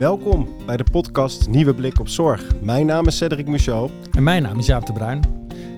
Welkom bij de podcast Nieuwe Blik op Zorg. Mijn naam is Cedric Michel. En mijn naam is Jaap de Bruin.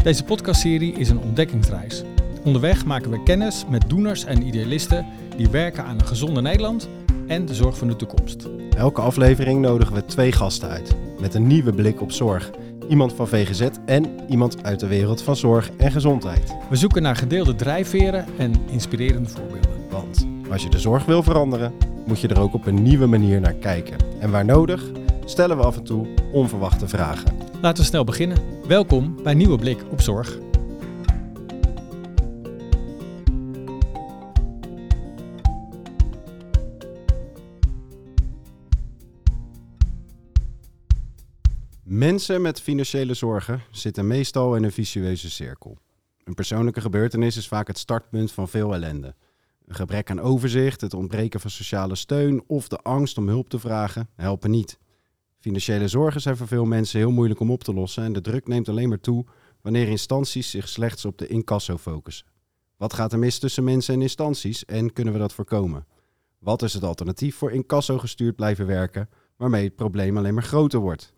Deze podcastserie is een ontdekkingsreis. Onderweg maken we kennis met doeners en idealisten die werken aan een gezonde Nederland en de zorg van de toekomst. Elke aflevering nodigen we twee gasten uit met een nieuwe blik op zorg. Iemand van VGZ en iemand uit de wereld van zorg en gezondheid. We zoeken naar gedeelde drijfveren en inspirerende voorbeelden. Want als je de zorg wil veranderen, moet je er ook op een nieuwe manier naar kijken. En waar nodig, stellen we af en toe onverwachte vragen. Laten we snel beginnen. Welkom bij Nieuwe Blik op Zorg. Mensen met financiële zorgen zitten meestal in een vicieuze cirkel. Een persoonlijke gebeurtenis is vaak het startpunt van veel ellende. Gebrek aan overzicht, het ontbreken van sociale steun of de angst om hulp te vragen helpen niet. Financiële zorgen zijn voor veel mensen heel moeilijk om op te lossen en de druk neemt alleen maar toe wanneer instanties zich slechts op de incasso focussen. Wat gaat er mis tussen mensen en instanties en kunnen we dat voorkomen? Wat is het alternatief voor incasso gestuurd blijven werken, waarmee het probleem alleen maar groter wordt?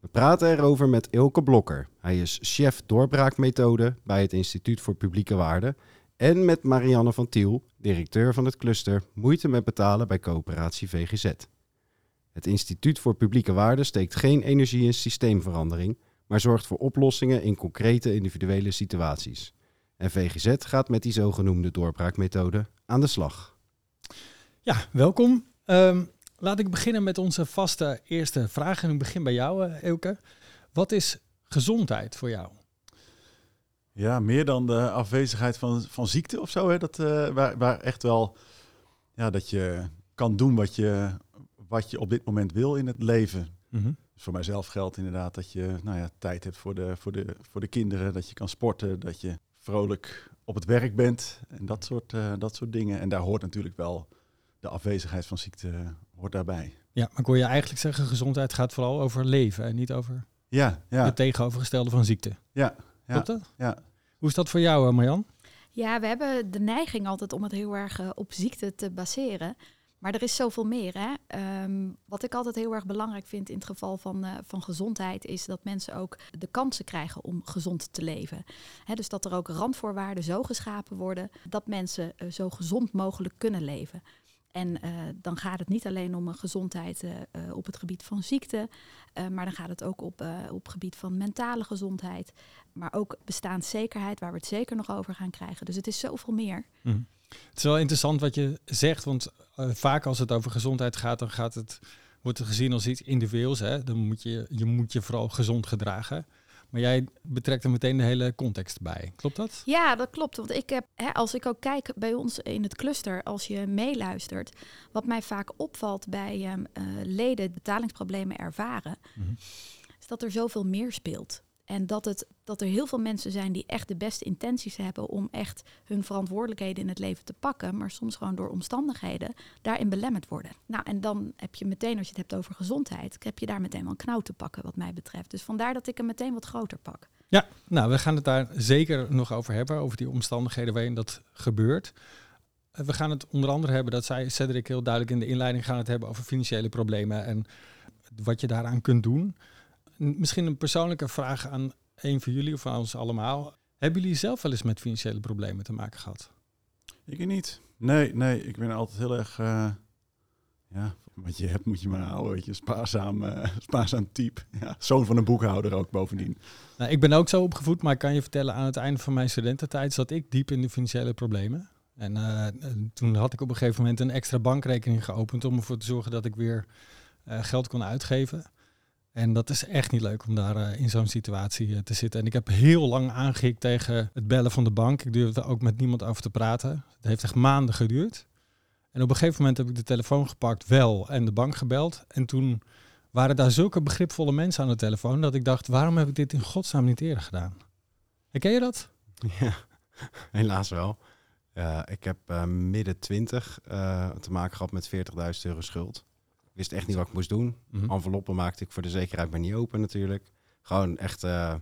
We praten erover met Ilke Blokker. Hij is chef doorbraakmethode bij het Instituut voor Publieke Waarden. En met Marianne van Tiel, directeur van het cluster Moeite met betalen bij coöperatie VGZ. Het Instituut voor Publieke Waarden steekt geen energie in systeemverandering, maar zorgt voor oplossingen in concrete individuele situaties. En VGZ gaat met die zogenoemde doorbraakmethode aan de slag. Ja, welkom. Um, laat ik beginnen met onze vaste eerste vraag. En ik begin bij jou, uh, Elke. Wat is gezondheid voor jou? Ja, meer dan de afwezigheid van, van ziekte of zo. Hè? Dat, uh, waar, waar echt wel ja, dat je kan doen wat je, wat je op dit moment wil in het leven. Mm -hmm. dus voor mijzelf geldt inderdaad dat je nou ja, tijd hebt voor de, voor, de, voor de kinderen, dat je kan sporten, dat je vrolijk op het werk bent en dat soort, uh, dat soort dingen. En daar hoort natuurlijk wel de afwezigheid van ziekte hoort daarbij. Ja, maar kon je eigenlijk zeggen, gezondheid gaat vooral over leven en niet over ja, ja. het tegenovergestelde van ziekte. Ja Klopt dat? Ja. Hoe is dat voor jou, eh, Marjan? Ja, we hebben de neiging altijd om het heel erg uh, op ziekte te baseren. Maar er is zoveel meer. Hè? Um, wat ik altijd heel erg belangrijk vind in het geval van, uh, van gezondheid, is dat mensen ook de kansen krijgen om gezond te leven. Hè, dus dat er ook randvoorwaarden zo geschapen worden dat mensen uh, zo gezond mogelijk kunnen leven. En uh, dan gaat het niet alleen om een gezondheid uh, op het gebied van ziekte, maar dan gaat het ook op, op het gebied van mentale gezondheid, maar ook bestaanszekerheid, waar we het zeker nog over gaan krijgen. Dus het is zoveel meer. Mm. Het is wel interessant wat je zegt, want vaak als het over gezondheid gaat, dan gaat het, wordt het gezien als iets individueels. Hè? Dan moet je, je moet je vooral gezond gedragen. Maar jij betrekt er meteen de hele context bij. Klopt dat? Ja, dat klopt. Want ik heb, hè, als ik ook kijk bij ons in het cluster, als je meeluistert, wat mij vaak opvalt bij um, uh, leden betalingsproblemen ervaren, mm-hmm. is dat er zoveel meer speelt. En dat, het, dat er heel veel mensen zijn die echt de beste intenties hebben om echt hun verantwoordelijkheden in het leven te pakken, maar soms gewoon door omstandigheden daarin belemmerd worden. Nou, en dan heb je meteen, als je het hebt over gezondheid, heb je daar meteen wel een knauw te pakken, wat mij betreft. Dus vandaar dat ik hem meteen wat groter pak. Ja, nou, we gaan het daar zeker nog over hebben, over die omstandigheden waarin dat gebeurt. We gaan het onder andere hebben, dat zei Cedric heel duidelijk in de inleiding, gaan het hebben over financiële problemen en wat je daaraan kunt doen. Misschien een persoonlijke vraag aan een van jullie of aan ons allemaal. Hebben jullie zelf wel eens met financiële problemen te maken gehad? Ik niet. Nee, nee. Ik ben altijd heel erg... Uh, ja, wat je hebt moet je maar houden. Weet je, spaarzaam, uh, spaarzaam type. Ja, zoon van een boekhouder ook bovendien. Nou, ik ben ook zo opgevoed, maar ik kan je vertellen... aan het einde van mijn studententijd zat ik diep in de financiële problemen. En uh, toen had ik op een gegeven moment een extra bankrekening geopend... om ervoor te zorgen dat ik weer geld kon uitgeven... En dat is echt niet leuk om daar uh, in zo'n situatie uh, te zitten. En ik heb heel lang aangehikt tegen het bellen van de bank. Ik durfde ook met niemand over te praten. Het heeft echt maanden geduurd. En op een gegeven moment heb ik de telefoon gepakt, wel, en de bank gebeld. En toen waren daar zulke begripvolle mensen aan de telefoon dat ik dacht, waarom heb ik dit in godsnaam niet eerder gedaan? Herken je dat? Ja, helaas wel. Ik heb midden twintig te maken gehad met 40.000 euro schuld wist echt niet wat ik moest doen. Mm-hmm. Enveloppen maakte ik voor de zekerheid maar niet open natuurlijk. Gewoon echt uh,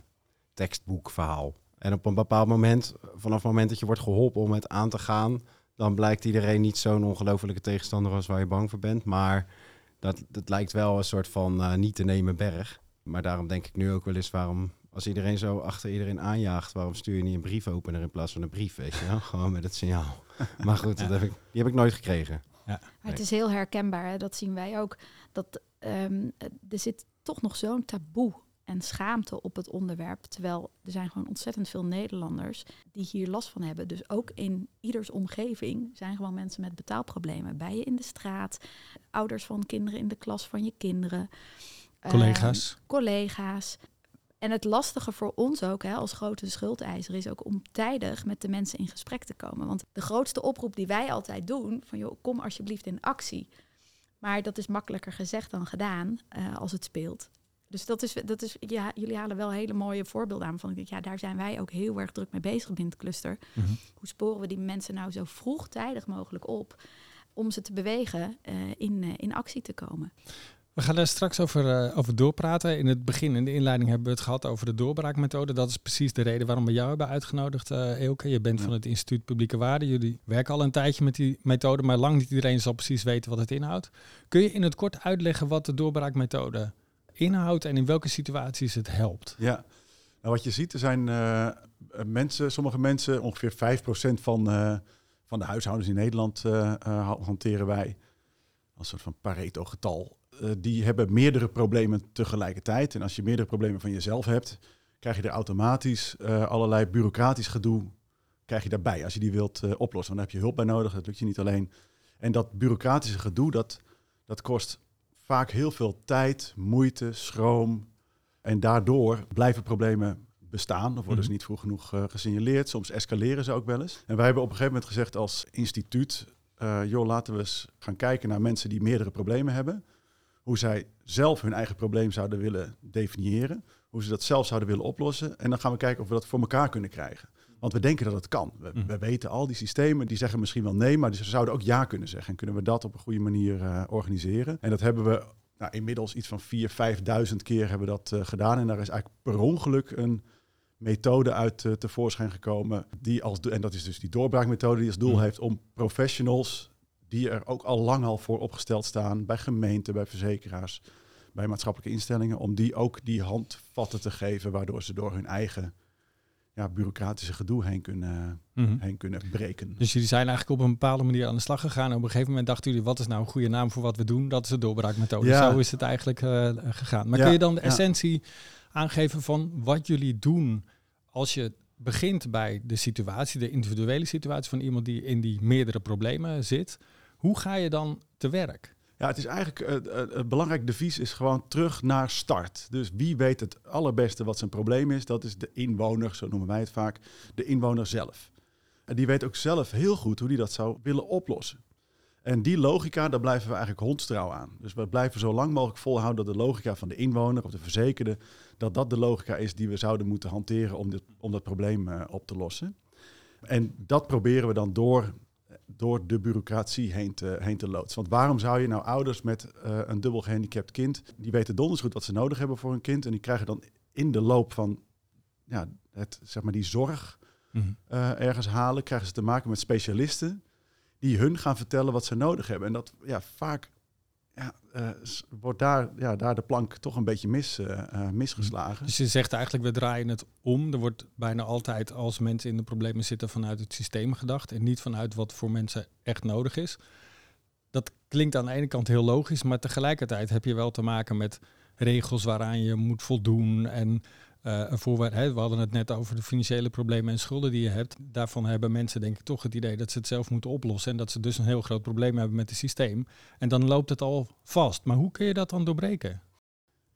tekstboekverhaal. En op een bepaald moment, vanaf het moment dat je wordt geholpen om het aan te gaan, dan blijkt iedereen niet zo'n ongelofelijke tegenstander als waar je bang voor bent. Maar Dat, dat lijkt wel een soort van eh, niet te nemen berg. Maar daarom denk ik nu ook wel eens waarom, als iedereen zo achter iedereen aanjaagt, waarom stuur je niet een briefopener in plaats van een brief, weet je wel? Gewoon met het signaal. Maar goed, dat heb ik, die heb ik nooit gekregen. Maar het is heel herkenbaar, hè? dat zien wij ook. Dat ehm, er zit toch nog zo'n taboe en schaamte op het onderwerp. Terwijl er zijn gewoon ontzettend veel Nederlanders die hier last van hebben. Dus ook in ieders omgeving zijn gewoon mensen met betaalproblemen. Bij je in de straat, ouders van kinderen in de klas van je kinderen. ehm, Collega's. collega's. En het lastige voor ons ook hè, als grote schuldeiser is ook om tijdig met de mensen in gesprek te komen. Want de grootste oproep die wij altijd doen, van joh, kom alsjeblieft in actie. Maar dat is makkelijker gezegd dan gedaan eh, als het speelt. Dus dat is, dat is ja, jullie halen wel hele mooie voorbeelden aan. Van, ik denk, ja, daar zijn wij ook heel erg druk mee bezig binnen het cluster. Mhm. Hoe sporen we die mensen nou zo vroegtijdig mogelijk op om ze te bewegen eh, in, eh, in actie te komen? We gaan daar straks over, eh, over doorpraten. In het begin, in de inleiding, hebben we het gehad over de doorbraakmethode. Dat is precies de reden waarom we jou hebben uitgenodigd, eh Eelke. Je bent Ja. van het Instituut Publieke Waarden. Jullie werken al een tijdje met die methode, maar lang niet iedereen zal precies weten wat het inhoudt. Kun je in het kort uitleggen wat de doorbraakmethode inhoudt en in welke situaties het helpt? Ja, nou, wat je ziet, er zijn eh, mensen, sommige mensen, ongeveer 5% van, van de huishoudens in Nederland ha- hanteren wij als soort van Pareto-getal. Eh, die hebben meerdere problemen tegelijkertijd. En als je meerdere problemen van jezelf hebt, krijg je er automatisch eh, allerlei bureaucratisch gedoe krijg je daarbij. Als je die wilt eh, oplossen, dan heb je hulp bij nodig. Dat lukt je niet alleen. En dat bureaucratische gedoe, dat, dat kost vaak heel veel tijd, moeite, schroom. En daardoor blijven problemen bestaan. Of worden ze Mhm. niet vroeg genoeg eh, gesignaleerd. Soms escaleren ze ook wel eens. En wij hebben op een gegeven moment gezegd als instituut... joh, laten we eens gaan kijken naar mensen die meerdere problemen hebben. Hoe zij zelf hun eigen probleem zouden willen definiëren. Hoe ze dat zelf zouden willen oplossen. En dan gaan we kijken of we dat voor elkaar kunnen krijgen. Want we denken dat het kan. We, we weten al die systemen, die zeggen misschien wel nee, maar ze zouden ook ja kunnen zeggen. En kunnen we dat op een goede manier eh, organiseren? En dat hebben we nou, inmiddels iets van 4.000, 5.000 keer hebben we dat eh, gedaan. En daar is eigenlijk per ongeluk een methode uit eh, tevoorschijn gekomen. Die als, en dat is dus die doorbraakmethode die als doel Mhm. heeft om professionals die er ook al lang al voor opgesteld staan, bij gemeenten, bij verzekeraars, bij maatschappelijke instellingen, om die ook die handvatten te geven, waardoor ze door hun eigen ja, bureaucratische gedoe heen kunnen, Mhm. heen kunnen breken. Dus jullie zijn eigenlijk op een bepaalde manier aan de slag gegaan. Op een gegeven moment dachten jullie, wat is nou een goede naam voor wat we doen? Dat is de doorbraakmethode. Ja. Zo is het eigenlijk eh, gegaan. Maar Ja, kun je dan de essentie aangeven van wat jullie doen als je begint bij de situatie, de individuele situatie van iemand die in die meerdere problemen zit? Hoe ga je dan te werk? Ja, het is eigenlijk eh, eh, het belangrijk devies is gewoon terug naar start. Dus wie weet het allerbeste wat zijn probleem is? Dat is de inwoner, zo noemen wij het vaak, de inwoner zelf. En die weet ook zelf heel goed hoe die dat zou willen oplossen. En die logica, daar blijven we eigenlijk hondstrouw aan. Dus we blijven zo lang mogelijk volhouden dat de logica van de inwoner of de verzekerde, dat dat de logica is die we zouden moeten hanteren om, dit, om dat probleem eh, op te lossen. En dat proberen we dan door, door de bureaucratie heen te, heen te loodsen. Want waarom zou je nou ouders met eh, een dubbel gehandicapt kind, die weten donders goed wat ze nodig hebben voor hun kind, en die krijgen dan in de loop van ja, het, zeg maar die zorg eh, ergens halen, krijgen ze te maken met specialisten die hun gaan vertellen wat ze nodig hebben. En dat ja, vaak ja, eh, wordt daar, ja, daar de plank toch een beetje mis, eh, eh, misgeslagen. Dus je zegt eigenlijk, we draaien het om. Er wordt bijna altijd als mensen in de problemen zitten vanuit het systeem gedacht en niet vanuit wat voor mensen echt nodig is. Dat klinkt aan de ene kant heel logisch, maar tegelijkertijd heb je wel te maken met regels waaraan je moet voldoen. En eh, een hè, we hadden het net over de financiële problemen en schulden die je hebt. Daarvan hebben mensen denk ik toch het idee dat ze het zelf moeten oplossen. En dat ze dus een heel groot probleem hebben met het systeem. En dan loopt het al vast. Maar hoe kun je dat dan doorbreken?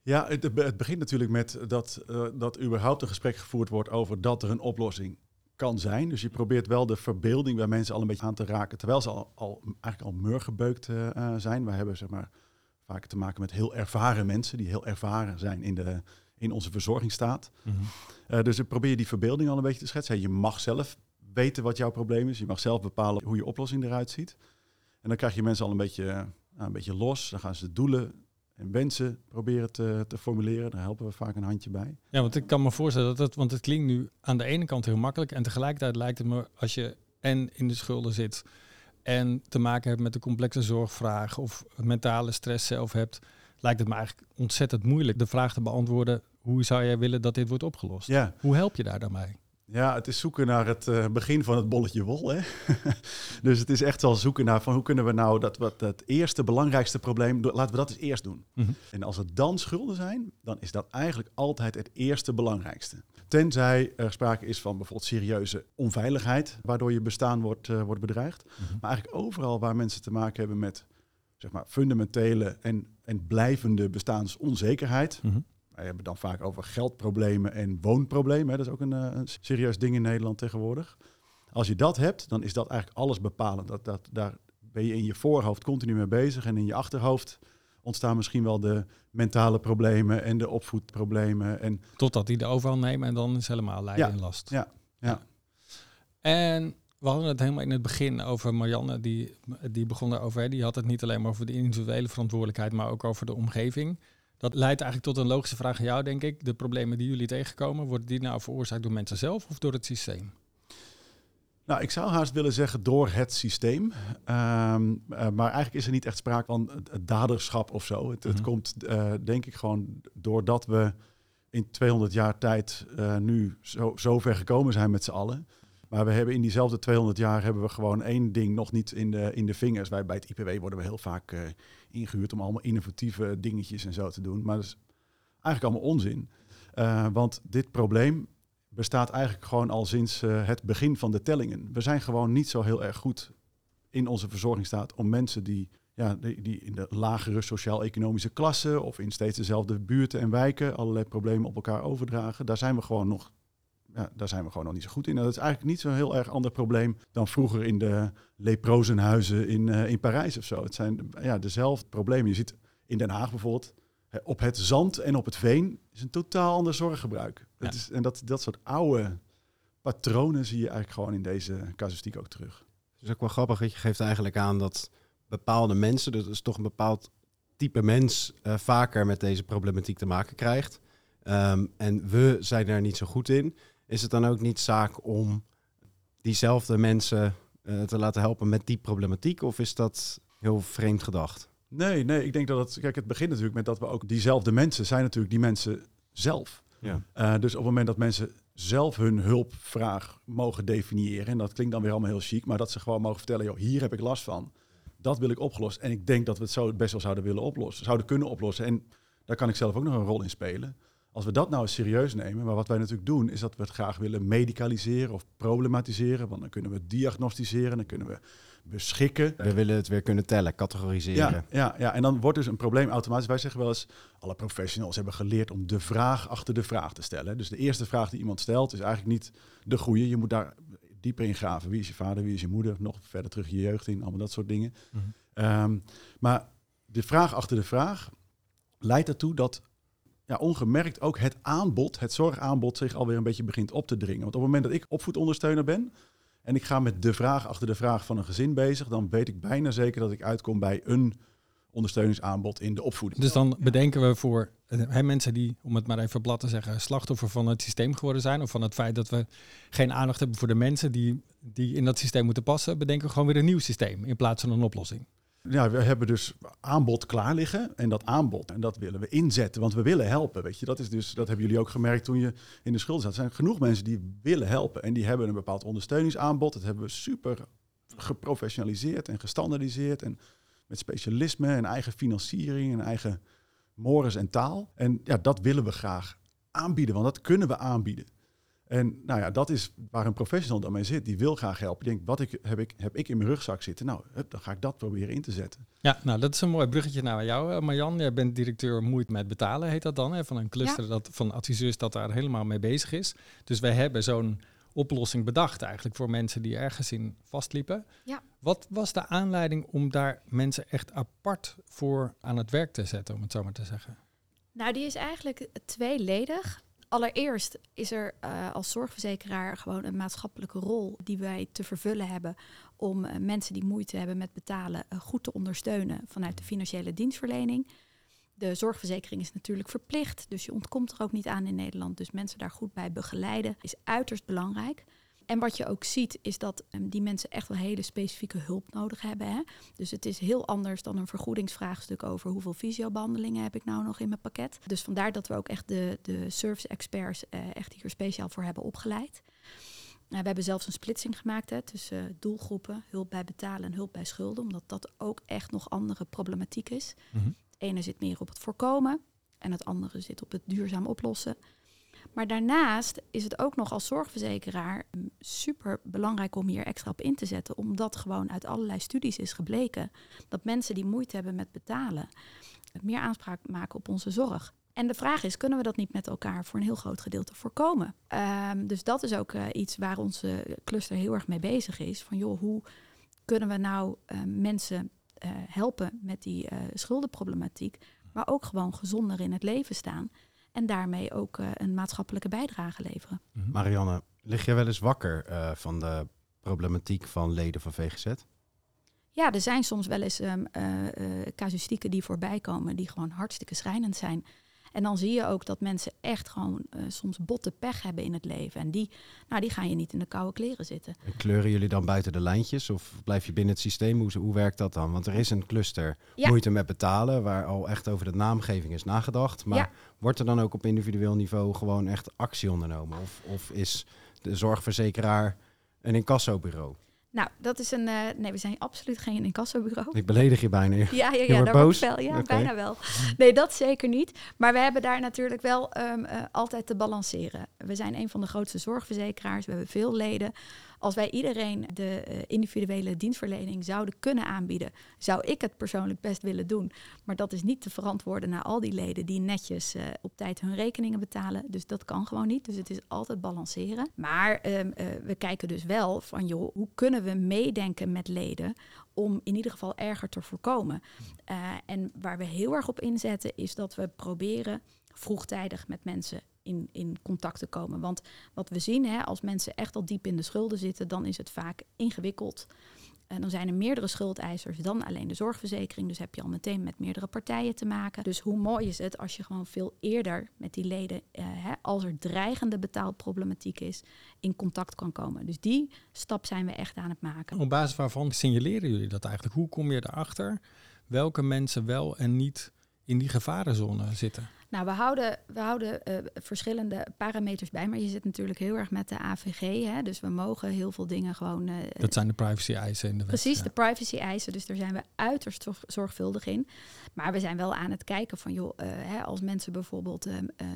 Ja, het, het begint natuurlijk met dat, eh, dat überhaupt een gesprek gevoerd wordt over dat er een oplossing kan zijn. Dus je probeert wel de verbeelding bij mensen al een beetje aan te raken, terwijl ze al, al eigenlijk al murgebeukt eh, zijn. Wij hebben zeg maar vaak te maken met heel ervaren mensen die heel ervaren zijn in, de, in onze verzorgingsstaat. Eh, dus ik probeer die verbeelding al een beetje te schetsen. Je mag zelf weten wat jouw probleem is. Je mag zelf bepalen hoe je oplossing eruit ziet. En dan krijg je mensen al een beetje, eh, nou, een beetje los. Dan gaan ze de doelen en wensen proberen te, te formuleren. Daar helpen we vaak een handje bij. Ja, want ik kan me voorstellen dat het, want het klinkt nu aan de ene kant heel makkelijk en tegelijkertijd lijkt het me als je en in de schulden zit en te maken hebt met de complexe zorgvraag of mentale stress zelf hebt, lijkt het me eigenlijk ontzettend moeilijk de vraag te beantwoorden: hoe zou jij willen dat dit wordt opgelost? Ja, Hoe help je daar dan bij? Ja, het is zoeken naar het eh, begin van het bolletje wol. Hè? dus het is echt wel zoeken naar van hoe kunnen we nou dat wat het eerste belangrijkste probleem, laten we dat eens eerst doen. Mhm. En als er dan schulden zijn, dan is dat eigenlijk altijd het eerste belangrijkste. Tenzij er sprake is van bijvoorbeeld serieuze onveiligheid, waardoor je bestaan wordt, eh, wordt bedreigd. Mhm. Maar eigenlijk overal waar mensen te maken hebben met zeg maar, fundamentele en, en blijvende bestaansonzekerheid, Mhm. Wij hebben dan vaak over geldproblemen en woonproblemen. Hè. Dat is ook een, eh, een serieus ding in Nederland tegenwoordig. Als je dat hebt, dan is dat eigenlijk alles bepalend. Dat, dat, daar ben je in je voorhoofd continu mee bezig. En in je achterhoofd ontstaan misschien wel de mentale problemen en de opvoedproblemen. En Totdat die de overhand nemen en dan is helemaal lijden Ja, en last. ja, ja. En we hadden het helemaal in het begin over Marianne, die, die begon daarover. Die had het niet alleen maar over de individuele verantwoordelijkheid, maar ook over de omgeving. Dat leidt eigenlijk tot een logische vraag aan jou, denk ik. De problemen die jullie tegenkomen, worden die nou veroorzaakt door mensen zelf of door het systeem? Nou, ik zou haast willen zeggen door het systeem. Ehm, eh, maar eigenlijk is er niet echt sprake van daderschap of zo. Het, het Mhm. komt eh, denk ik gewoon doordat we in 200 jaar tijd eh, nu zo, zo ver gekomen zijn met z'n allen. Maar we hebben in diezelfde 200 jaar hebben we gewoon één ding nog niet in de, in de vingers. Wij bij het IPW worden we heel vaak ingehuurd om allemaal innovatieve dingetjes en zo te doen. Maar dat is eigenlijk allemaal onzin. Eh, want dit probleem bestaat eigenlijk gewoon al sinds eh, het begin van de tellingen. We zijn gewoon niet zo heel erg goed in onze verzorgingsstaat om mensen die, ja, die, die in de lagere sociaal-economische klasse of in steeds dezelfde buurten en wijken allerlei problemen op elkaar overdragen. Daar zijn we gewoon nog. Ja, daar zijn we gewoon nog niet zo goed in. En dat is eigenlijk niet zo'n heel erg ander probleem dan vroeger in de leprozenhuizen in, eh, in Parijs of zo. Het zijn ja, dezelfde problemen. Je ziet in Den Haag bijvoorbeeld, hè, op het zand en op het veen is een totaal ander zorggebruik. Ja. Is, en dat, dat soort oude patronen zie je eigenlijk gewoon in deze casuïstiek ook terug. Het is ook wel grappig dat je geeft eigenlijk aan dat bepaalde mensen, dus is toch een bepaald type mens, eh, vaker met deze problematiek te maken krijgt. Ehm, en we zijn daar niet zo goed in. Is het dan ook niet zaak om diezelfde mensen eh, te laten helpen met die problematiek? Of is dat heel vreemd gedacht? Nee, nee, ik denk dat het... Kijk, het begint natuurlijk met dat we ook diezelfde mensen zijn natuurlijk die mensen zelf. Ja. Eh, dus op het moment dat mensen zelf hun hulpvraag mogen definiëren, en dat klinkt dan weer allemaal heel chic, maar dat ze gewoon mogen vertellen, joh, hier heb ik last van. Dat wil ik opgelost. En ik denk dat we het zo best wel zouden willen oplossen, zouden kunnen oplossen. En daar kan ik zelf ook nog een rol in spelen. Als we dat nou eens serieus nemen, maar wat wij natuurlijk doen, is dat we het graag willen medicaliseren of problematiseren. Want dan kunnen we diagnosticeren, dan kunnen we beschikken. We willen het weer kunnen tellen, categoriseren. Ja, ja, ja, en dan wordt dus een probleem automatisch. Wij zeggen wel eens, alle professionals hebben geleerd om de vraag achter de vraag te stellen. Dus de eerste vraag die iemand stelt is eigenlijk niet de goede. Je moet daar dieper in graven. Wie is je vader, wie is je moeder? Nog verder terug je jeugd in, allemaal dat soort dingen. Mhm. Ehm, maar de vraag achter de vraag leidt ertoe dat ja, ongemerkt ook het aanbod, het zorgaanbod, zich alweer een beetje begint op te dringen. Want op het moment dat ik opvoedondersteuner ben en ik ga met de vraag achter de vraag van een gezin bezig, dan weet ik bijna zeker dat ik uitkom bij een ondersteuningsaanbod in de opvoeding. Dus dan bedenken we voor hè, mensen die, om het maar even plat te zeggen, slachtoffer van het systeem geworden zijn. Of van het feit dat we geen aandacht hebben voor de mensen die, die in dat systeem moeten passen. Bedenken we gewoon weer een nieuw systeem in plaats van een oplossing. Ja, we hebben dus aanbod klaar liggen en dat aanbod, en dat willen we inzetten, want we willen helpen, weet je. Dat is dus, dat hebben jullie ook gemerkt toen je in de schuld zat. Er zijn genoeg mensen die willen helpen en die hebben een bepaald ondersteuningsaanbod. Dat hebben we super geprofessionaliseerd en gestandardiseerd en met specialisme en eigen financiering en eigen mores en taal. En ja, dat willen we graag aanbieden, want dat kunnen we aanbieden. En nou ja, dat is waar een professional dan mee zit. Die wil graag helpen. Die denkt, wat ik, heb, ik, heb ik in mijn rugzak zitten? Nou, hup, dan ga ik dat proberen in te zetten. Ja, nou dat is een mooi bruggetje naar jou, eh, Marjan. Jij bent directeur moeite met betalen, heet dat dan. Hè, van een cluster dat, van adviseurs dat daar helemaal mee bezig is. Dus wij hebben zo'n oplossing bedacht eigenlijk voor mensen die ergens in vastliepen. Ja. Wat was de aanleiding om daar mensen echt apart voor aan het werk te zetten, om het zo maar te zeggen? Nou, die is eigenlijk tweeledig. Allereerst is er eh, als zorgverzekeraar gewoon een maatschappelijke rol die wij te vervullen hebben om eh, mensen die moeite hebben met betalen eh, goed te ondersteunen vanuit de financiële dienstverlening. De zorgverzekering is natuurlijk verplicht, dus je ontkomt er ook niet aan in Nederland. Dus mensen daar goed bij begeleiden is uiterst belangrijk. En wat je ook ziet is dat ehm, die mensen echt wel hele specifieke hulp nodig hebben. Hè? Dus het is heel anders dan een vergoedingsvraagstuk over hoeveel fysiobehandelingen heb ik nou nog in mijn pakket. Dus vandaar dat we ook echt de, de service experts eh, echt hier speciaal voor hebben opgeleid. Nou, we hebben zelfs een splitsing gemaakt hè, tussen uh, doelgroepen, hulp bij betalen en hulp bij schulden, omdat dat ook echt nog andere problematiek is. Mhm. Het ene zit meer op het voorkomen en het andere zit op het duurzaam oplossen. Maar daarnaast is het ook nog als zorgverzekeraar mm, super belangrijk om hier extra op in te zetten, omdat gewoon uit allerlei studies is gebleken dat mensen die moeite hebben met betalen meer aanspraak maken op onze zorg. En de vraag is, kunnen we dat niet met elkaar voor een heel groot gedeelte voorkomen? Ehm, dus dat is ook uh, iets waar onze cluster heel erg mee bezig is. Van joh, hoe kunnen we nou uh, mensen uh, helpen met die schuldenproblematiek, maar ook gewoon gezonder in het leven staan? En daarmee ook een maatschappelijke bijdrage leveren. -hmm. Marianne, lig je wel eens wakker van de problematiek van leden van VGZ? Ja, er zijn soms wel eens um, casuïstieken die voorbij komen die gewoon hartstikke schrijnend zijn. En dan zie je ook dat mensen echt gewoon uh, soms botte pech hebben in het leven. En die, nou, die gaan je niet in de koude kleren zitten. En kleuren jullie dan buiten de lijntjes of blijf je binnen het systeem? Hoe, hoe werkt dat dan? Want er is een cluster ja. moeite met betalen, waar al echt over de naamgeving is nagedacht. Maar ja. wordt er dan ook op individueel niveau gewoon echt actie ondernomen? Of, of is de zorgverzekeraar een incassobureau? Nou, dat is een. Uh, nee, we zijn absoluut geen incassobureau. Ik beledig je bijna. Ja, ja, ja, daar boos? wel. Ja, okay. bijna wel. Nee, dat zeker niet. Maar we hebben daar natuurlijk wel um, uh, altijd te balanceren. We zijn een van de grootste zorgverzekeraars. We hebben veel leden. Als wij iedereen de uh, individuele dienstverlening zouden kunnen aanbieden, zou ik het persoonlijk best willen doen. Maar dat is niet te verantwoorden naar al die leden die netjes uh, op tijd hun rekeningen betalen. Dus dat kan gewoon niet. Dus het is altijd balanceren. Maar um, uh, we kijken dus wel van, joh, hoe kunnen we meedenken met leden om in ieder geval erger te voorkomen? en waar we heel erg op inzetten is dat we proberen vroegtijdig met mensen in, in contact te komen. Want wat we zien, hè, als mensen echt al diep in de schulden zitten, dan is het vaak ingewikkeld. En dan zijn er meerdere schuldeisers dan alleen de zorgverzekering. Dus heb je al meteen met meerdere partijen te maken. Dus hoe mooi is het als je gewoon veel eerder met die leden, hè, als er dreigende betaalproblematiek is, in contact kan komen. Dus die stap zijn we echt aan het maken. Op basis waarvan signaleren jullie dat eigenlijk? Hoe kom je erachter welke mensen wel en niet in die gevarenzone zitten? Nou, we houden, we houden uh, verschillende parameters bij, maar je zit natuurlijk heel erg met de AVG. Hè? Dus we mogen heel veel dingen gewoon. Uh, dat zijn de privacy-eisen in de wet. Precies, ja. de privacy-eisen. Dus daar zijn we uiterst zorg, zorgvuldig in. Maar we zijn wel aan het kijken van, joh, uh, hè, als mensen bijvoorbeeld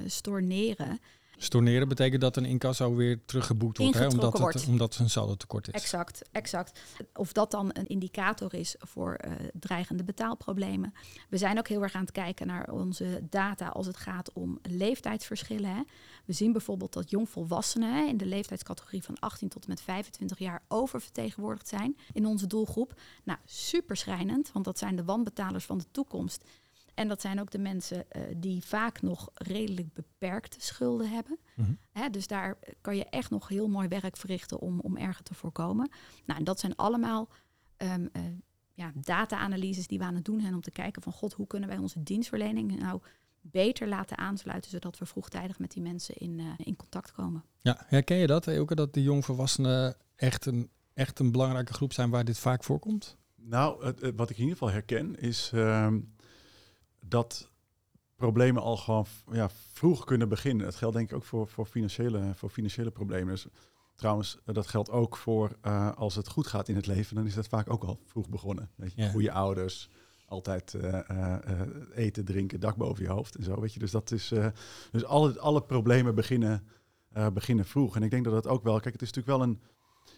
storneren. Storneren betekent dat een incasso weer teruggeboekt wordt, hè? Omdat, wordt. Het, omdat een saldo tekort is. Exact, exact. Of dat dan een indicator is voor uh, dreigende betaalproblemen. We zijn ook heel erg aan het kijken naar onze data als het gaat om leeftijdsverschillen. Hè? We zien bijvoorbeeld dat jongvolwassenen hè, in de leeftijdscategorie van 18 tot en met 25 jaar oververtegenwoordigd zijn in onze doelgroep. Nou, super schrijnend, want dat zijn de wanbetalers van de toekomst. En dat zijn ook de mensen uh, die vaak nog redelijk beperkte schulden hebben. Mm-hmm. Hè, dus daar kan je echt nog heel mooi werk verrichten om, om erger te voorkomen. Nou, en dat zijn allemaal um, uh, ja, data-analyses die we aan het doen zijn om te kijken van god, hoe kunnen wij onze dienstverlening nou beter laten aansluiten, zodat we vroegtijdig met die mensen in, uh, in contact komen. Ja, herken je dat, Elke, dat de jongvolwassenen echt een, echt een belangrijke groep zijn waar dit vaak voorkomt? Nou, het, het, wat ik in ieder geval herken is dat problemen al gewoon ja, vroeg kunnen beginnen. Dat geldt denk ik ook voor, voor, financiële, voor financiële problemen. Dus, trouwens, dat geldt ook voor uh, als het goed gaat in het leven, dan is dat vaak ook al vroeg begonnen. Weet je, ja. Goede ouders, altijd uh, uh, eten, drinken, dak boven je hoofd en zo. Weet je, dus dat is dus alle, alle problemen beginnen, beginnen vroeg. En ik denk dat dat ook wel. Kijk, het is natuurlijk wel een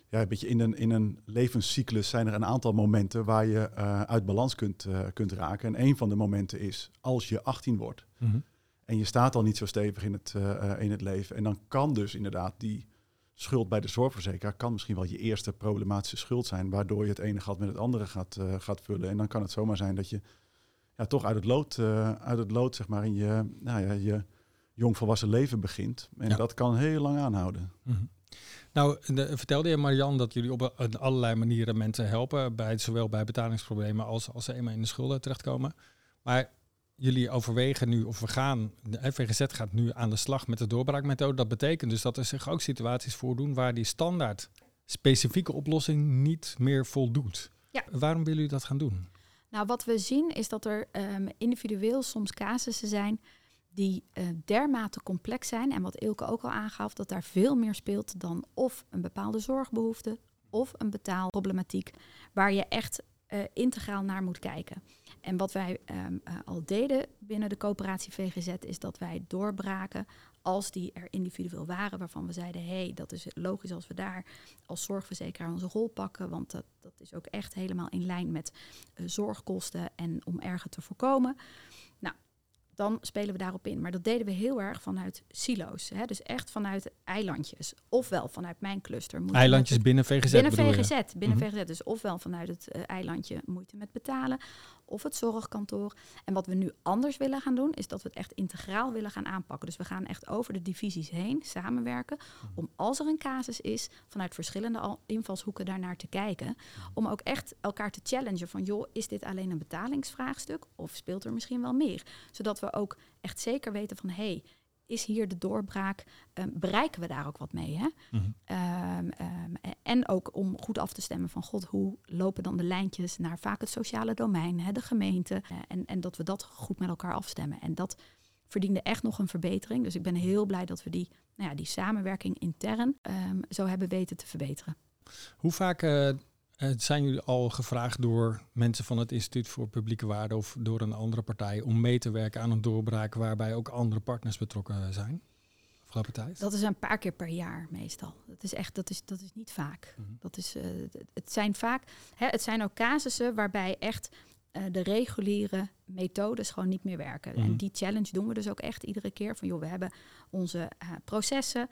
ja, een beetje in een, in een levenscyclus zijn er een aantal momenten waar je uh, uit balans kunt, uh, kunt raken. En een van de momenten is als je 18 wordt. Mm-hmm. En je staat al niet zo stevig in het, uh, in het leven. En dan kan dus inderdaad die schuld bij de zorgverzekeraar... kan misschien wel je eerste problematische schuld zijn... waardoor je het ene gat met het andere gaat, gaat vullen. En dan kan het zomaar zijn dat je ja, toch uit het lood, uit het lood zeg maar, in je, nou ja, je jongvolwassen leven begint. En ja. dat kan heel lang aanhouden. Mm-hmm. Nou, de, vertelde je Marian dat jullie op allerlei manieren mensen helpen, bij, zowel bij betalingsproblemen als als ze eenmaal in de schulden terechtkomen. Maar jullie overwegen nu, of we gaan, de VGZ gaat nu aan de slag met de doorbraakmethode. Dat betekent dus dat er zich ook situaties voordoen waar die standaard specifieke oplossing niet meer voldoet. Ja. Waarom willen jullie dat gaan doen? Nou, wat we zien is dat er ehm, individueel soms casussen zijn die uh, dermate complex zijn. En wat Ilke ook al aangaf, dat daar veel meer speelt dan of een bepaalde zorgbehoefte of een betaalproblematiek, waar je echt uh, integraal naar moet kijken. En wat wij um, uh, al deden binnen de coöperatie VGZ is dat wij doorbraken als die er individueel waren, waarvan we zeiden, hé, hey, dat is logisch als we daar als zorgverzekeraar onze rol pakken, want dat, dat is ook echt helemaal in lijn met zorgkosten en om erger te voorkomen. Dan spelen we daarop in. Maar dat deden we heel erg vanuit silo's. Hè? Dus echt vanuit eilandjes. Ofwel vanuit mijn cluster. Eilandjes met binnen VGZ Binnen VGZ. Binnen mm -hmm. VGZ. Dus ofwel vanuit het uh, eilandje moeite met betalen. Of het zorgkantoor. En wat we nu anders willen gaan doen, is dat we het echt integraal willen gaan aanpakken. Dus we gaan echt over de divisies heen samenwerken. Om als er een casus is, vanuit verschillende invalshoeken daarnaar te kijken. Om ook echt elkaar te challengen van, joh, is dit alleen een betalingsvraagstuk? Of speelt er misschien wel meer? Zodat we ook echt zeker weten van, hé, hey, is hier de doorbraak? Um, bereiken we daar ook wat mee? Hè? Mm -hmm. um, um, en ook om goed af te stemmen van God, hoe lopen dan de lijntjes naar vaak het sociale domein, hè, de gemeente. Uh, en, en dat we dat goed met elkaar afstemmen. En dat verdiende echt nog een verbetering. Dus ik ben heel blij dat we die, nou ja, die samenwerking intern zo hebben weten te verbeteren. Hoe vaak uh, zijn jullie al gevraagd door mensen van het Instituut voor Publieke Waarde of door een andere partij om mee te werken aan een doorbraak waarbij ook andere partners betrokken zijn? Afgelopen tijd? Dat is een paar keer per jaar meestal. Dat is echt, dat is, dat is niet vaak. Mm -hmm. Dat is, uh, het zijn vaak, hè, het zijn ook casussen waarbij echt uh, de reguliere methodes gewoon niet meer werken. Mm -hmm. En die challenge doen we dus ook echt iedere keer. Van joh, we hebben onze uh, processen.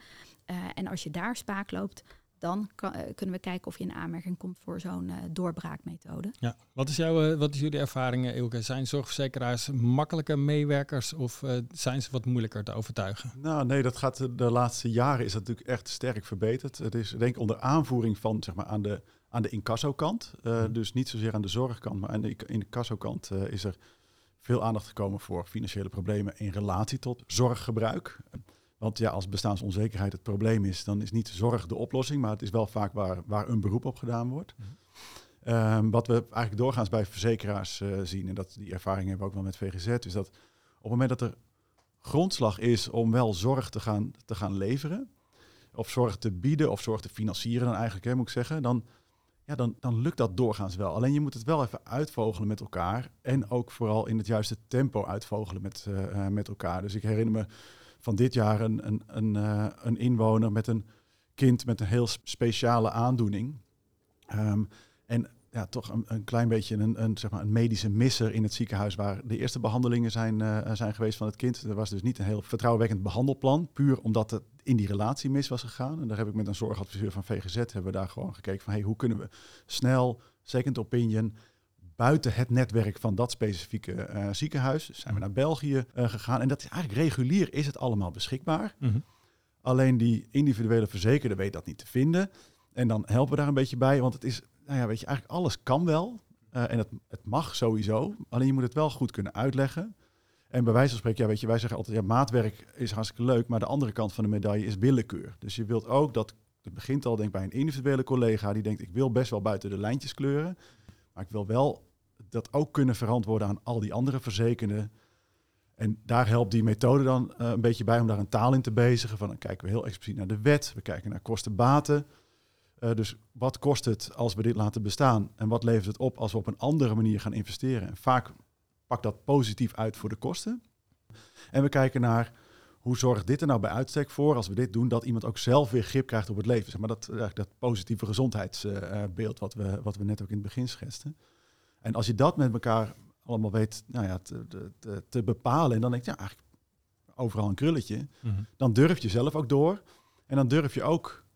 en als je daar spaak loopt, dan kan, uh, kunnen we kijken of je in aanmerking komt voor zo'n uh, doorbraakmethode. Ja, wat is, jouw, uh, wat is jullie ervaringen, Ilke? Zijn zorgverzekeraars makkelijke meewerkers of zijn ze wat moeilijker te overtuigen? Nou, nee, dat gaat de laatste jaren is dat natuurlijk echt sterk verbeterd. Het is denk ik onder aanvoering van zeg maar aan de aan de incasso-kant, mm. dus niet zozeer aan de zorgkant, maar aan de incasso-kant is er veel aandacht gekomen voor financiële problemen in relatie tot zorggebruik. Want ja, als bestaansonzekerheid het probleem is, dan is niet zorg de oplossing, maar het is wel vaak waar, waar een beroep op gedaan wordt. Mm -hmm. um, wat we eigenlijk doorgaans bij verzekeraars uh, zien, en dat, die ervaring hebben we ook wel met VGZ, is dat op het moment dat er grondslag is om wel zorg te gaan, te gaan leveren, of zorg te bieden, of zorg te financieren dan eigenlijk, hè, moet ik zeggen, dan, ja, dan, dan lukt dat doorgaans wel. Alleen je moet het wel even uitvogelen met elkaar en ook vooral in het juiste tempo uitvogelen met, uh, uh, met elkaar. Dus ik herinner me van dit jaar een, een, een, uh, een inwoner met een kind met een heel speciale aandoening. Um, en ja, toch een, een klein beetje een, een, zeg maar een medische misser in het ziekenhuis waar de eerste behandelingen zijn, uh, zijn geweest van het kind. Er was dus niet een heel vertrouwenwekkend behandelplan, puur omdat het in die relatie mis was gegaan. En daar heb ik met een zorgadviseur van VGZ hebben we daar gewoon gekeken van hey, hoe kunnen we snel, second opinion, buiten het netwerk van dat specifieke uh, ziekenhuis. Dus zijn we naar België uh, gegaan. En dat is eigenlijk regulier is het allemaal beschikbaar. Mm -hmm. Alleen die individuele verzekerde weet dat niet te vinden. En dan helpen we daar een beetje bij. Want het is, nou ja, weet je, eigenlijk alles kan wel. Uh, en het, het mag sowieso. Alleen je moet het wel goed kunnen uitleggen. En bij wijze van spreken, ja, weet je, wij zeggen altijd, ja, maatwerk is hartstikke leuk, maar de andere kant van de medaille is willekeur. Dus je wilt ook dat, het begint al denk ik bij een individuele collega die denkt, ik wil best wel buiten de lijntjes kleuren, maar ik wil wel dat ook kunnen verantwoorden aan al die andere verzekerden. En daar helpt die methode dan uh, een beetje bij om daar een taal in te bezigen. Van dan kijken we heel expliciet naar de wet, we kijken naar kosten-baten. Uh, dus wat kost het als we dit laten bestaan? En wat levert het op als we op een andere manier gaan investeren? En vaak pakt dat positief uit voor de kosten. En we kijken naar hoe zorgt dit er nou bij uitstek voor, als we dit doen, dat iemand ook zelf weer grip krijgt op het leven. Zeg maar dat, dat positieve gezondheidsbeeld wat we, wat we net ook in het begin schetsten. En als je dat met elkaar allemaal weet nou ja, te, te, te bepalen, en dan denk je, ja, eigenlijk overal een krulletje, mm -hmm. dan durf je zelf ook door. En dan durf je ook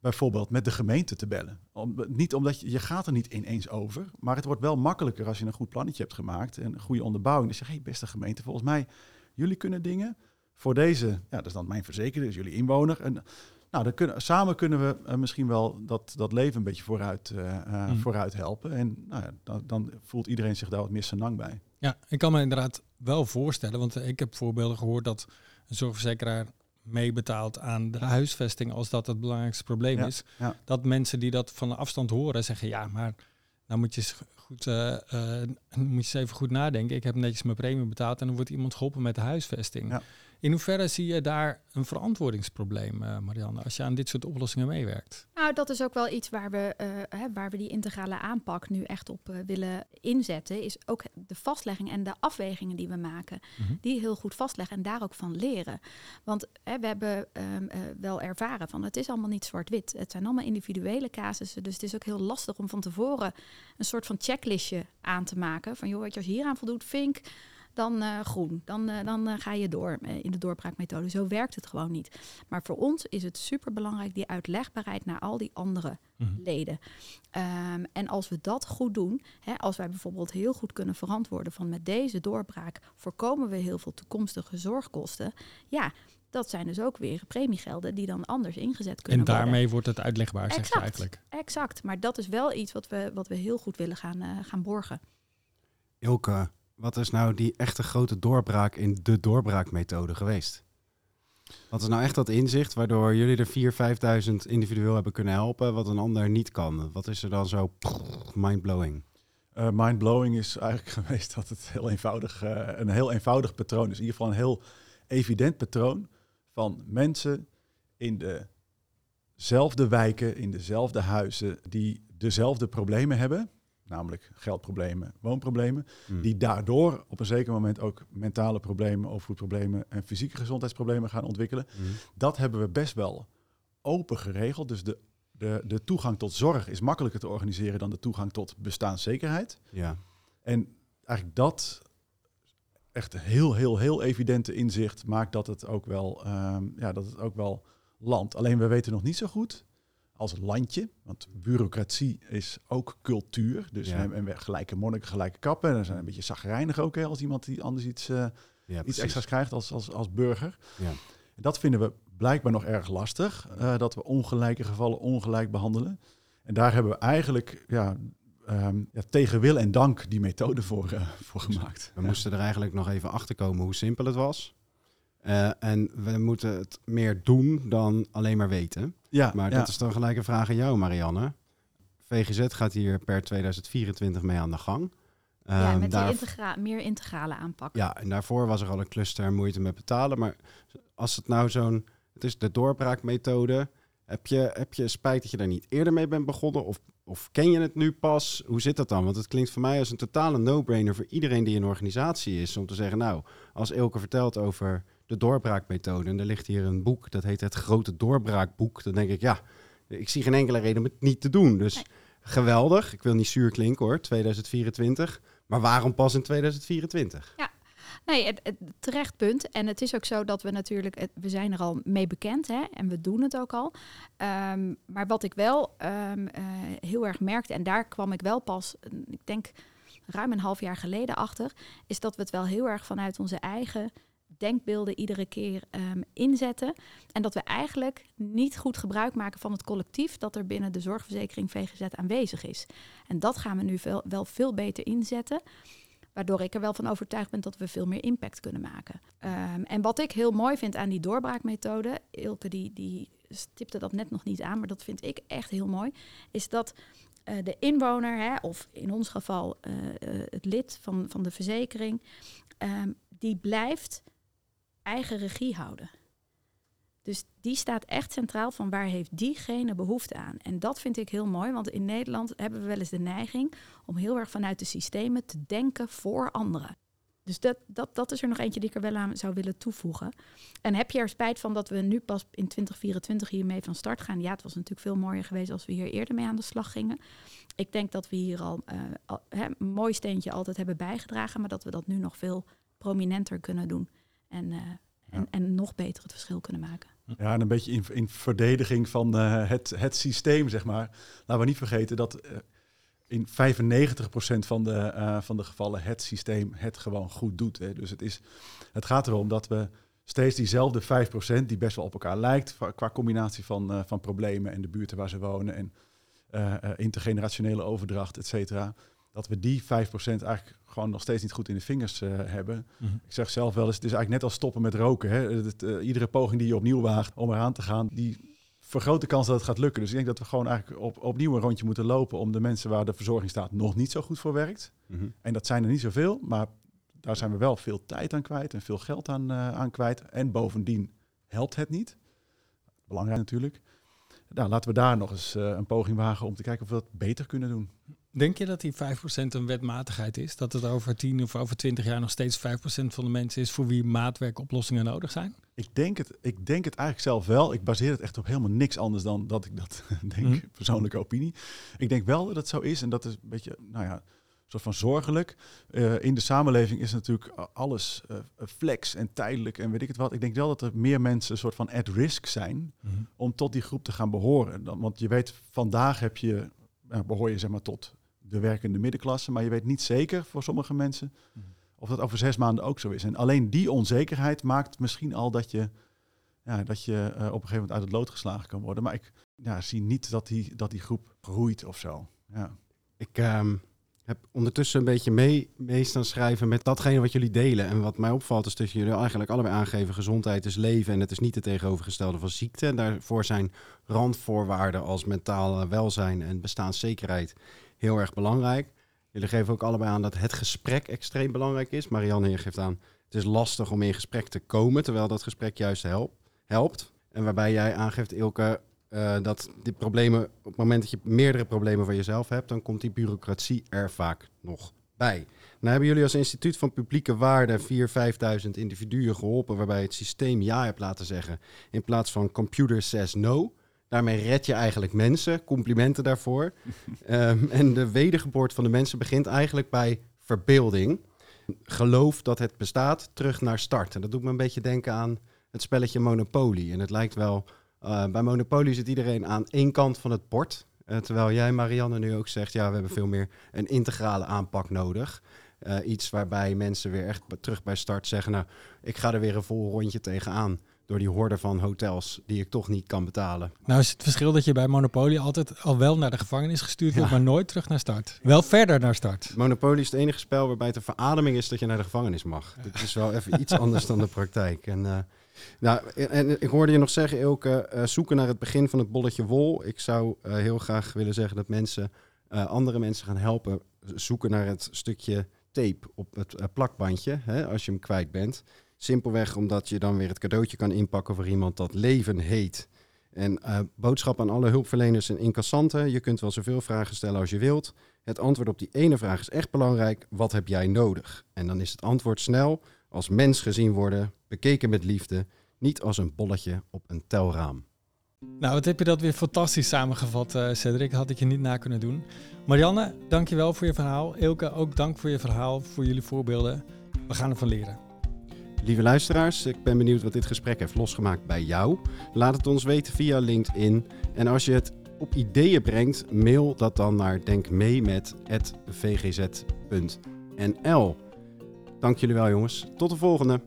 bijvoorbeeld met de gemeente te bellen. Om, niet omdat je, je gaat er niet ineens over, maar het wordt wel makkelijker als je een goed plannetje hebt gemaakt en een goede onderbouwing. Dus je zegt, hey, beste gemeente, volgens mij, jullie kunnen dingen voor deze, ja, dat is dan mijn verzekerde, dus jullie inwoner. En nou, dan kunnen, samen kunnen we uh, misschien wel dat, dat leven een beetje vooruit, uh, uh, mm. vooruit helpen. En nou ja, dan, dan, voelt iedereen zich daar wat meer senang bij. Ja, ik kan me inderdaad wel voorstellen, want ik heb voorbeelden gehoord dat een zorgverzekeraar meebetaalt aan de huisvesting als dat het belangrijkste probleem Ja, is. ja. Dat mensen die dat van afstand horen zeggen, ja, maar nou moet je eens goed, eh, eh, moet je eens even goed nadenken. Ik heb netjes mijn premie betaald en dan wordt iemand geholpen met de huisvesting. Ja. In hoeverre zie je daar een verantwoordingsprobleem, eh, Marianne, als je aan dit soort oplossingen meewerkt? Nou, dat is ook wel iets waar we, eh, hè, waar we die integrale aanpak nu echt op eh, willen inzetten. Is ook de vastlegging en de afwegingen die we maken. Mhm. Die heel goed vastleggen en daar ook van leren. Want hè, we hebben ehm, eh, wel ervaren van het is allemaal niet zwart-wit. Het zijn allemaal individuele casussen. Dus het is ook heel lastig om van tevoren een soort van checklistje aan te maken. Van joh, weet je, als je hier aan voldoet, vink, dan eh, groen. Dan, eh, dan eh, ga je door in de doorbraakmethode. Zo werkt het gewoon niet. Maar voor ons is het superbelangrijk die uitlegbaarheid naar al die andere Mhm. leden. Ehm, en als we dat goed doen, hè, als wij bijvoorbeeld heel goed kunnen verantwoorden van met deze doorbraak voorkomen we heel veel toekomstige zorgkosten. Ja, dat zijn dus ook weer premiegelden die dan anders ingezet kunnen En worden. daarmee wordt het uitlegbaar, zeg je Exact. eigenlijk. Exact, maar dat is wel iets wat we, wat we heel goed willen gaan, eh, gaan borgen. Ilke, wat is nou die echte grote doorbraak in de doorbraakmethode geweest? Wat is nou echt dat inzicht waardoor jullie er 4.000, 5.000 individueel hebben kunnen helpen, wat een ander niet kan? Wat is er dan zo mindblowing? Eh, mindblowing is eigenlijk geweest dat het heel eenvoudig, eh, een heel eenvoudig patroon is. In ieder geval een heel evident patroon van mensen in dezelfde wijken, in dezelfde huizen, die dezelfde problemen hebben. Namelijk geldproblemen, woonproblemen. Hm. Die daardoor op een zeker moment ook mentale problemen, overvoedproblemen en fysieke gezondheidsproblemen gaan ontwikkelen. Hm. Dat hebben we best wel open geregeld. Dus de, de, de toegang tot zorg is makkelijker te organiseren dan de toegang tot bestaanszekerheid. Ja. En eigenlijk dat echt heel, heel, heel evidente inzicht maakt dat het ook wel, ehm, ja, dat het ook wel landt. Alleen we weten nog niet zo goed als landje, want bureaucratie is ook cultuur. Dus Ja. we hebben gelijke monniken, gelijke kappen. En dan zijn een beetje zagrijnig ook hè, als iemand die anders iets, eh, Ja, iets extra's krijgt als, als, als burger. Ja. Dat vinden we blijkbaar nog erg lastig, eh, dat we ongelijke gevallen ongelijk behandelen. En daar hebben we eigenlijk ja, ehm, ja, tegen wil en dank die methode voor, eh, voor gemaakt. We moesten er eigenlijk nog even achter komen hoe simpel het was. En we moeten het meer doen dan alleen maar weten. Ja, Maar ja. dat is dan gelijk een vraag aan jou, Marianne. VGZ gaat hier per 2024 mee aan de gang. ja, Ehm, met die daar- integra meer integrale aanpak. ja, en daarvoor was er al een cluster moeite met betalen. Maar als het nou zo'n... Het is de doorbraakmethode. Heb je, heb je spijt dat je daar niet eerder mee bent begonnen? Of, of ken je het nu pas? Hoe zit dat dan? Want het klinkt voor mij als een totale no-brainer voor iedereen die in een organisatie is. Om te zeggen, nou, als Elke vertelt over de doorbraakmethode... en er ligt hier een boek, dat heet het Grote Doorbraakboek. Dan denk ik, ja, ik zie geen enkele reden om het niet te doen. Dus Nee. geweldig. Ik wil niet zuur klinken hoor, 2024. Maar waarom pas in 2024? Nee, het, het terecht punt. En het is ook zo dat we natuurlijk, het- we zijn er al mee bekend hè, en we doen het ook al. Ehm, maar wat ik wel ehm, eh, heel erg merkte, en daar kwam ik wel pas, ik denk ruim een half jaar geleden achter, is dat we het wel heel erg vanuit onze eigen denkbeelden iedere keer ehm, inzetten. En dat we eigenlijk niet goed gebruik maken van het collectief dat er binnen de zorgverzekering VGZ aanwezig is. En dat gaan we nu wel veel beter inzetten. Waardoor ik er wel van overtuigd ben dat we veel meer impact kunnen maken. Ehm, en wat ik heel mooi vind aan die doorbraakmethode, Ilke die, die stipte dat net nog niet aan, maar dat vind ik echt heel mooi, is dat eh, de inwoner, hè, of in ons geval eh, eh, het lid van, van de verzekering, ehm, die blijft eigen regie houden. Dus die staat echt centraal van waar heeft diegene behoefte aan. En dat vind ik heel mooi, want in Nederland hebben we wel eens de neiging om heel erg vanuit de systemen te denken voor anderen. Dus dat, dat, dat is er nog eentje die ik er wel aan zou willen toevoegen. En heb je er spijt van dat we nu pas in 2024 hiermee van start gaan? Ja, het was natuurlijk veel mooier geweest als we hier eerder mee aan de slag gingen. Ik denk dat we hier al, eh, een mooi steentje altijd hebben bijgedragen, maar dat we dat nu nog veel prominenter kunnen doen. En, eh, en, en nog beter het verschil kunnen maken. Ja, en een beetje in, in verdediging van eh, het, het systeem, zeg maar. Laten we niet vergeten dat eh, in 95% van de, van de gevallen het systeem het gewoon goed doet. Hè. Dus het, is, het gaat erom dat we steeds diezelfde 5%, die best wel op elkaar lijkt, qua combinatie van, van problemen en de buurten waar ze wonen en intergenerationele overdracht, et cetera. Dat we die 5% eigenlijk gewoon nog steeds niet goed in de vingers eh, hebben. Mhm. Ik zeg zelf wel eens, het is eigenlijk net als stoppen met roken. Hè? Het, eh, iedere poging die je opnieuw waagt om eraan te gaan, die vergroot de kans dat het gaat lukken. Dus ik denk dat we gewoon eigenlijk op, opnieuw een rondje moeten lopen om de mensen waar de verzorgingsstaat nog niet zo goed voor werkt. Mhm. En dat zijn er niet zoveel, maar daar zijn we wel veel tijd aan kwijt en veel geld aan, eh, aan kwijt. En bovendien helpt het niet. Belangrijk natuurlijk. Nou, laten we daar nog eens een poging wagen om te kijken of we dat beter kunnen doen. Denk je dat die 5% een wetmatigheid is? Dat het over 10 of over 20 jaar nog steeds 5% van de mensen is voor wie maatwerkoplossingen nodig zijn? Ik denk, het, ik denk het eigenlijk zelf wel. Ik baseer het echt op helemaal niks anders dan dat ik dat denk, Mhm. persoonlijke opinie. Ik denk wel dat het zo is en dat is een beetje, nou ja, een soort van zorgelijk. Eh, in de samenleving is natuurlijk alles eh, flex en tijdelijk en weet ik het wat. Ik denk wel dat er meer mensen een soort van at risk zijn om tot die groep te gaan behoren. Dan, want je weet, vandaag heb je, nou, behoor je zeg maar tot de werkende middenklasse, maar je weet niet zeker voor sommige mensen Mhm. of dat over zes maanden ook zo is. En alleen die onzekerheid maakt misschien al dat je, ja, dat je eh, op een gegeven moment uit het lood geslagen kan worden. Maar ik ja, zie niet dat die, dat die groep groeit of zo. Ja. Ik ehm, heb ondertussen een beetje mee, mee staan schrijven met datgene wat jullie delen. En wat mij opvalt is dat jullie eigenlijk allebei aangeven... gezondheid is leven en het is niet het tegenovergestelde van ziekte. En daarvoor zijn randvoorwaarden als mentaal welzijn en bestaanszekerheid heel erg belangrijk. Jullie geven ook allebei aan dat het gesprek extreem belangrijk is. Marianne hier geeft aan, het is lastig om in gesprek te komen... terwijl dat gesprek juist helpt. En waarbij jij aangeeft, Ilke, eh, dat die problemen, op het moment dat je meerdere problemen van jezelf hebt, dan komt die bureaucratie er vaak nog bij. Nou hebben jullie als instituut van publieke waarde 4.000, 5.000 individuen geholpen waarbij het systeem ja hebt laten zeggen in plaats van computer says no. Daarmee red je eigenlijk mensen. Complimenten daarvoor. Ehm, en de wedergeboorte van de mensen begint eigenlijk bij verbeelding. Geloof dat het bestaat, terug naar start. En dat doet me een beetje denken aan het spelletje Monopoly. En het lijkt wel uh, bij Monopoly zit iedereen aan één kant van het bord. Uh, terwijl jij, Marianne, nu ook zegt... ja, we hebben veel meer een integrale aanpak nodig. Uh, iets waarbij mensen weer echt terug bij start zeggen... nou, ik ga er weer een vol rondje tegenaan... door die horde van hotels die ik toch niet kan betalen. Nou is het verschil dat je bij Monopoly altijd al wel naar de gevangenis gestuurd wordt... Ja. maar nooit terug naar start. Wel verder naar start. Monopoly is het enige spel waarbij het een verademing is... dat je naar de gevangenis mag. Ja. Dit is wel even iets anders dan de praktijk. En... uh, nou, en ik hoorde je nog zeggen, Ilke, uh, zoeken naar het begin van het bolletje wol. Ik zou uh, heel graag willen zeggen dat mensen andere mensen gaan helpen zoeken naar het stukje tape op het plakbandje, hè, als je hem kwijt bent. Simpelweg omdat je dan weer het cadeautje kan inpakken voor iemand dat leven heet. En uh, boodschap aan alle hulpverleners en incassanten. Je kunt wel zoveel vragen stellen als je wilt. Het antwoord op die ene vraag is echt belangrijk. Wat heb jij nodig? En dan is het antwoord snel als mens gezien worden, bekeken met liefde, niet als een bolletje op een telraam. Nou, wat heb je dat weer fantastisch samengevat, uh, Cedric. Had ik je niet na kunnen doen. Marianne, dankjewel voor je verhaal. Ilke, ook dank voor je verhaal, voor jullie voorbeelden. We gaan ervan leren. Lieve luisteraars, ik ben benieuwd wat dit gesprek heeft losgemaakt bij jou. Laat het ons weten via LinkedIn. En als je het op ideeën brengt, mail dat dan naar denkmeemet.vgz.nl. Dank jullie wel jongens. Tot de volgende.